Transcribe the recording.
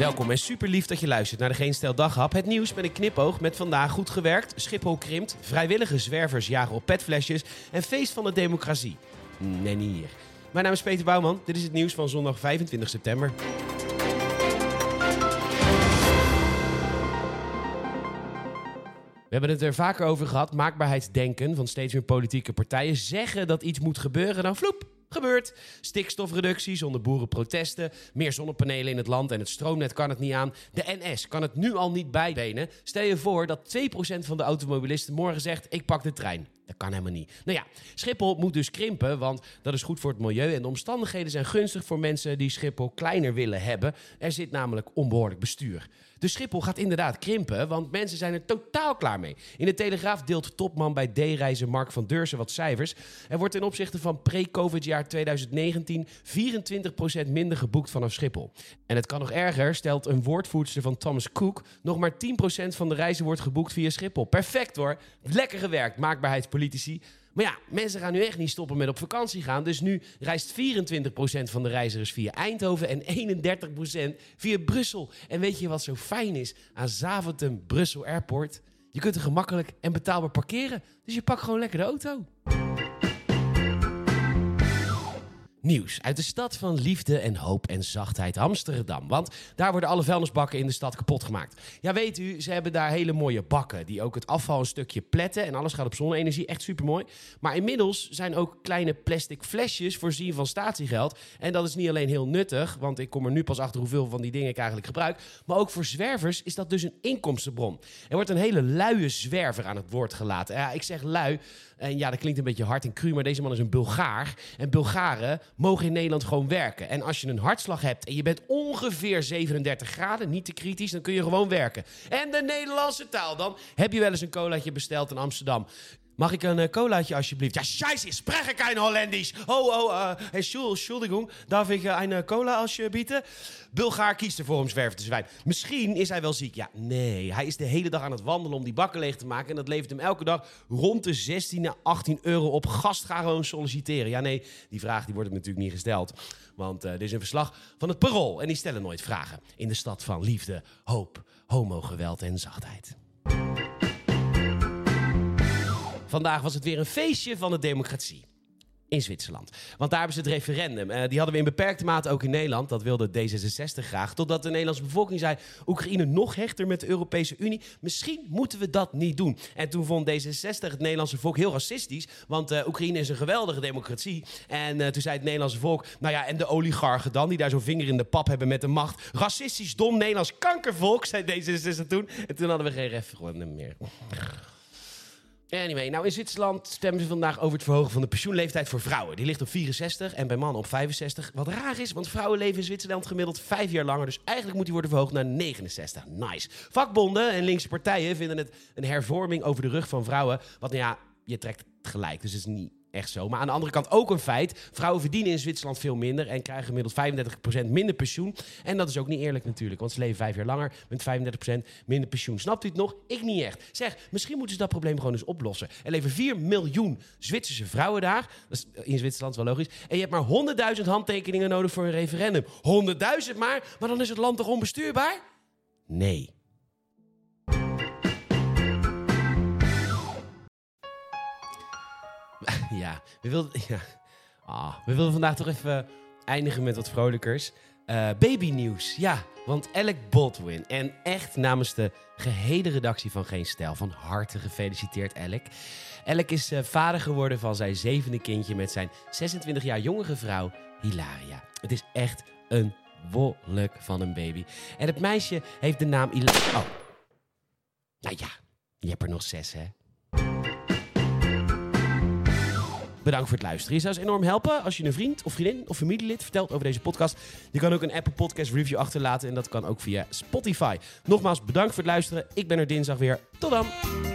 Welkom en super lief dat je luistert naar de Geen Stel Daghap. Het nieuws met een knipoog met vandaag goed gewerkt. Schiphol krimpt, vrijwillige zwervers jagen op petflesjes en feest van de democratie. Nee, niet hier. Mijn naam is Peter Bouwman. Dit is het nieuws van zondag 25 september. We hebben het er vaker over gehad. Maakbaarheidsdenken van steeds meer politieke partijen zeggen dat iets moet gebeuren. Dan vloep, gebeurt. Stikstofreductie zonder boerenprotesten. Meer zonnepanelen in het land en het stroomnet kan het niet aan. De NS kan het nu al niet bijbenen. Stel je voor dat 2% van de automobilisten morgen zegt: Ik pak de trein. Dat kan helemaal niet. Nou ja, Schiphol moet dus krimpen, want dat is goed voor het milieu. En de omstandigheden zijn gunstig voor mensen die Schiphol kleiner willen hebben. Er zit namelijk onbehoorlijk bestuur. Dus Schiphol gaat inderdaad krimpen, want mensen zijn er totaal klaar mee. In de Telegraaf deelt topman bij D-reizen Mark van Deursen wat cijfers. Er wordt ten opzichte van pre-COVID jaar 2019 24% minder geboekt vanaf Schiphol. En het kan nog erger, stelt een woordvoerster van Thomas Cook. Nog maar 10% van de reizen wordt geboekt via Schiphol. Perfect hoor. Lekker gewerkt, maakbaarheidspolitici. Maar ja, mensen gaan nu echt niet stoppen met op vakantie gaan. Dus nu reist 24% van de reizigers via Eindhoven en 31% via Brussel. En weet je wat zo fijn is aan Zaventem Brussel Airport? Je kunt er gemakkelijk en betaalbaar parkeren. Dus je pakt gewoon lekker de auto. Nieuws uit de stad van liefde en hoop en zachtheid Amsterdam. Want daar worden alle vuilnisbakken in de stad kapot gemaakt. Ja, weet u, ze hebben daar hele mooie bakken die ook het afval een stukje pletten. En alles gaat op zonne-energie, echt super mooi. Maar inmiddels zijn ook kleine plastic flesjes voorzien van statiegeld. En dat is niet alleen heel nuttig, want ik kom er nu pas achter hoeveel van die dingen ik eigenlijk gebruik. Maar ook voor zwervers is dat dus een inkomstenbron. Er wordt een hele luie zwerver aan het woord gelaten. Ja, ik zeg lui. En ja, dat klinkt een beetje hard en cru, maar deze man is een Bulgaar. En Bulgaren mogen in Nederland gewoon werken. En als je een hartslag hebt en je bent ongeveer 37 graden, niet te kritisch, dan kun je gewoon werken. En de Nederlandse taal dan. Heb je wel eens een colaatje besteld in Amsterdam? Mag ik een uh, colaatje alsjeblieft? Ja, scheiße, ik spreek kein Holländisch. Oh, oh, uh, Entschuldigung, darf ik uh, een cola alsjeblieft? Bulgaar kiest ervoor om zwerver te zijn. Misschien is hij wel ziek. Ja, nee, hij is de hele dag aan het wandelen om die bakken leeg te maken. En dat levert hem elke dag rond de 16 à 18 euro op. Gast, ga gewoon solliciteren. Ja, nee, die vraag die wordt hem natuurlijk niet gesteld. Want dit is een verslag van het Parool. En die stellen nooit vragen. In de stad van liefde, hoop, homogeweld en zachtheid. Vandaag was het weer een feestje van de democratie. In Zwitserland. Want daar hebben ze het referendum. Uh, die hadden we in beperkte mate ook in Nederland. Dat wilde D66 graag. Totdat de Nederlandse bevolking zei: Oekraïne nog hechter met de Europese Unie. Misschien moeten we dat niet doen. En toen vond D66 het Nederlandse volk heel racistisch. Want uh, Oekraïne is een geweldige democratie. En uh, toen zei het Nederlandse volk: Nou ja, en de oligarchen dan, die daar zo'n vinger in de pap hebben met de macht. Racistisch, dom Nederlands kankervolk, zei D66 toen. En toen hadden we geen referendum meer. Anyway, nou in Zwitserland stemmen ze vandaag over het verhogen van de pensioenleeftijd voor vrouwen. Die ligt op 64 en bij mannen op 65. Wat raar is, want vrouwen leven in Zwitserland gemiddeld vijf jaar langer. Dus eigenlijk moet die worden verhoogd naar 69. Nice. Vakbonden en linkse partijen vinden het een hervorming over de rug van vrouwen. Wat nou ja, je trekt het gelijk. Dus het is niet echt zo. Maar aan de andere kant ook een feit. Vrouwen verdienen in Zwitserland veel minder en krijgen gemiddeld 35% minder pensioen. En dat is ook niet eerlijk natuurlijk, want ze leven vijf jaar langer met 35% minder pensioen. Snapt u het nog? Ik niet echt. Zeg, misschien moeten ze dat probleem gewoon eens oplossen. Er leven 4 miljoen Zwitserse vrouwen daar. Dat is in Zwitserland wel logisch. En je hebt maar 100.000 handtekeningen nodig voor een referendum. 100.000 maar? Maar dan is het land toch onbestuurbaar? Nee. Ja, we wilden, ja. Ah, we wilden vandaag toch even eindigen met wat vrolijkers. Uh, babynieuws, ja. Want Alec Baldwin, en echt namens de gehele redactie van Geen Stijl, van harte gefeliciteerd Alec. Alec is uh, vader geworden van zijn zevende kindje met zijn 26 jaar jongere vrouw Hilaria. Het is echt een wolk van een baby. En het meisje heeft de naam Hilaria... Oh. Nou ja, je hebt er nog zes, hè? Bedankt voor het luisteren. Je zou ons enorm helpen als je een vriend of vriendin of familielid vertelt over deze podcast. Je kan ook een Apple Podcast review achterlaten en dat kan ook via Spotify. Nogmaals, bedankt voor het luisteren. Ik ben er dinsdag weer. Tot dan!